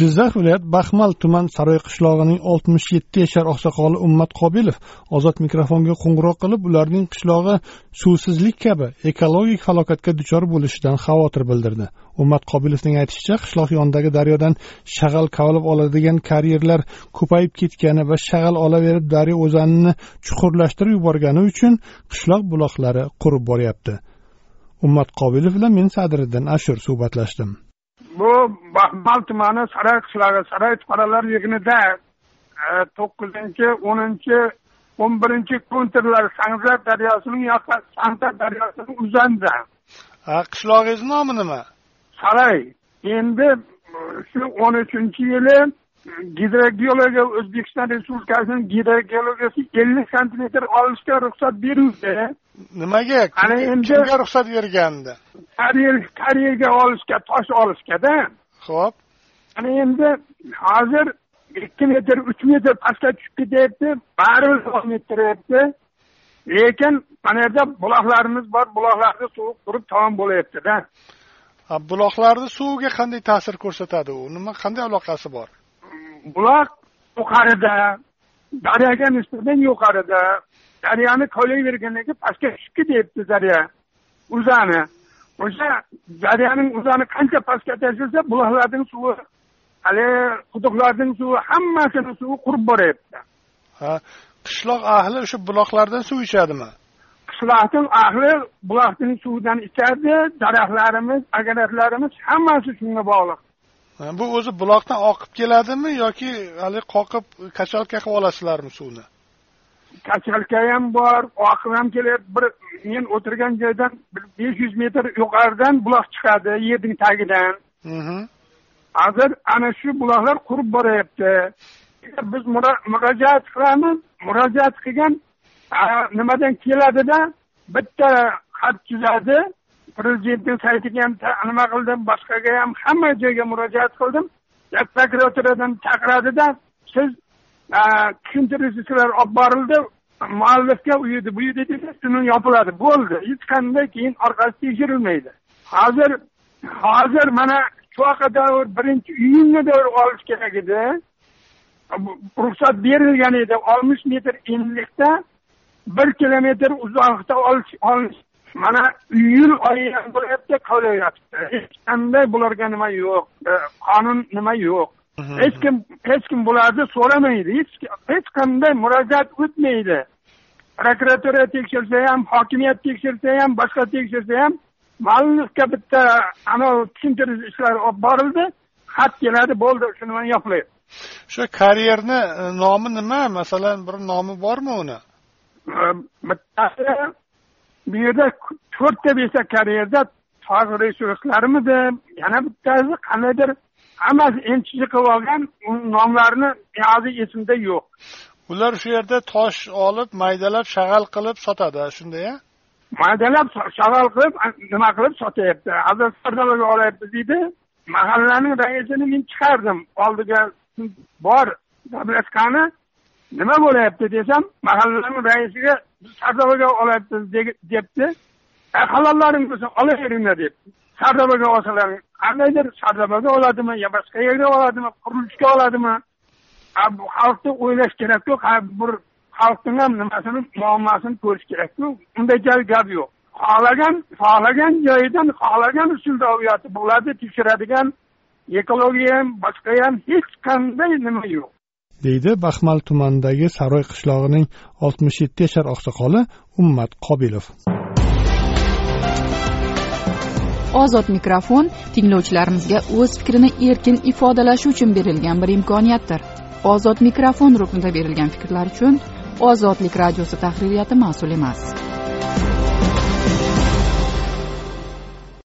Jizzax viloyat baxmal tuman saroy qishlog'ining oltmish yetti yashar oqsoqoli ummat qobilov ozod mikrofonga qo'ng'iroq qilib ularning qishlog'i suvsizlik kabi ekologik falokatga duchor bo'lishidan xavotir bildirdi. Ummat qobilovning aytishicha qishloq yonidagi daryodan shag'al kavlab oladigan karyerlar ko'payib ketgani va shag'al olaverib daryo o'zanini chuqurlashtirib yuborgani uchun qishloq buloqlari qurib boryapti. Ummat qobilov bilan men sadiriddin ashur suhbatlashdim. Bu baxmal tumani saroy qishlog'i saroy fuqarolar yig'inida e, to'qqizinchi o'ninchi o'n birinchi kontrlar sangzar daryosining yoqqa santa daryosining uzanida qishlog'ingizni nomi nima? Saroy endi shu o'n uchinchi yili gidrogeologiya o'zbekiston respublikasining gidrogeologiyasi ellik santimetr olishga ruxsat beruvdi nimaga? Ana endi? kimga ruxsat bergandi? Karyer karyerga olishga tosh olishgada. Ho'p ana endi hozir ikki metr uch metr pastga tushib ketyapti baribir davom ettiryapti. Lekin mana yerda buloqlarimiz bor buloqlarni suvi qurib tamom bo'lyaptida. Buloqlarni suviga qanday ta'sir ko'rsatadi u? Nima qanday aloqasi bor? Buloq yuqorida daryoga nisbatan yuqorida daryoni kovlayvergandan keyin pastga tushib ketyapti daryo. O'zani o'sha daryoning o'zani qancha pastga tashlasa buloqlarning suvi hali quduqlarning suvi hammasini suvi qurib boryapti. Ha qishloq ahli o'sha buloqlardan suv ichadimi? Qishloqning ahli buloqning suvidan ichadi daraxtlarimiz aganatlarimiz hammasi shunga bog'liq bu o'zi buloqdan oqib keladimi yoki haligi qoqib kachalka qilib olasizlarmi suvni? Kachalka ham bor oqib ham kelyapti. Bir men o'tirgan joydan bir besh yuz metr yuqoridan buloq chiqadi yerning tagidan. Mhm. hozir ana shu buloqlar qurib boryapti. Biz muro- murojaat qilamiz. Murojaat qilgan nimadan keladida bitta xat tuzadi prezidentni saytiga ham nima qildim boshqaga ham hamma joyga murojaat qildim. Prokuraturadan chaqiradida siz a, tushuntirishni olib borildi muallifga u yerda bu yerda desa shuni yopiladi. Bo'ldi hech qanday keyin orqasi tekshirilmaydi. Hozir hozir mana shunaqa davr birinchi iyunga davr olish kerak edi. Ruxsat berilgan edi. Oltmish metr enlikda bir kilometr uzoqda olish mana iyul oyi ham bo'lyapti qolyapti hech qanday bularga nima yo'q e, qonun nima yo'q. Mhm. hech kim hech kim bularni so'ramaydi hech hech qanday murojaat o'tmaydi. Prokuratura tekshirsa ham hokimiyat tekshirsa ham boshqa tekshirsa ham muallifga bitta anavi tushuntirish ishlari olib borildi xat keladi bo'ldi shuni bilan yopilyapti o'sha karyerni e, nomi nima? Masalan bir nomi bormi uni? E, bittasi bu yerda to'rtta beshta karyerda tog' resurslarmidi yana bittasi qandaydir hammasi enchishi qilib olgan nomlarini hozir esimda yo'q. Ular shu yerda tosh olib maydalab shag'al qilib sotadi shunday a maydalab shag'al qilib nima qilib sotyapti? Sardobaga olyapti deydi mahallaning raisini men chiqardim. Oldiga bor dablaskani nima bo'lyapti desam mahallaning raisiga sardobaga olyapmiz debdi. E, Halollaring bo'lsa olaveringlar debdi sardobaga olsalaring qandaydir sardobaga oladimi yo boshqa yerga oladimi qurilishga oladimi? Bu xalqni o'ylash kerakku bir xalqning ham nimasini muammosini ko'rish kerakku. Unday gap yo'q. Xohlagan xohlagan joyidan xohlagan usulda bo'ladi tekshiradigan ekologiya ham boshqa ham hech qanday nima yo'q. Deydi. Baxmal tumanidagi saroy qishlog'ining oltmish yetti yashar oqsoqoli ummat qobilov. Ozod mikrofon tinglovchilarimizga o'z fikrini erkin ifodalashi uchun berilgan bir imkoniyatdir. Ozod mikrofon ruknida berilgan fikrlar uchun ozodlik radiosi tahririyati mas'ul emas.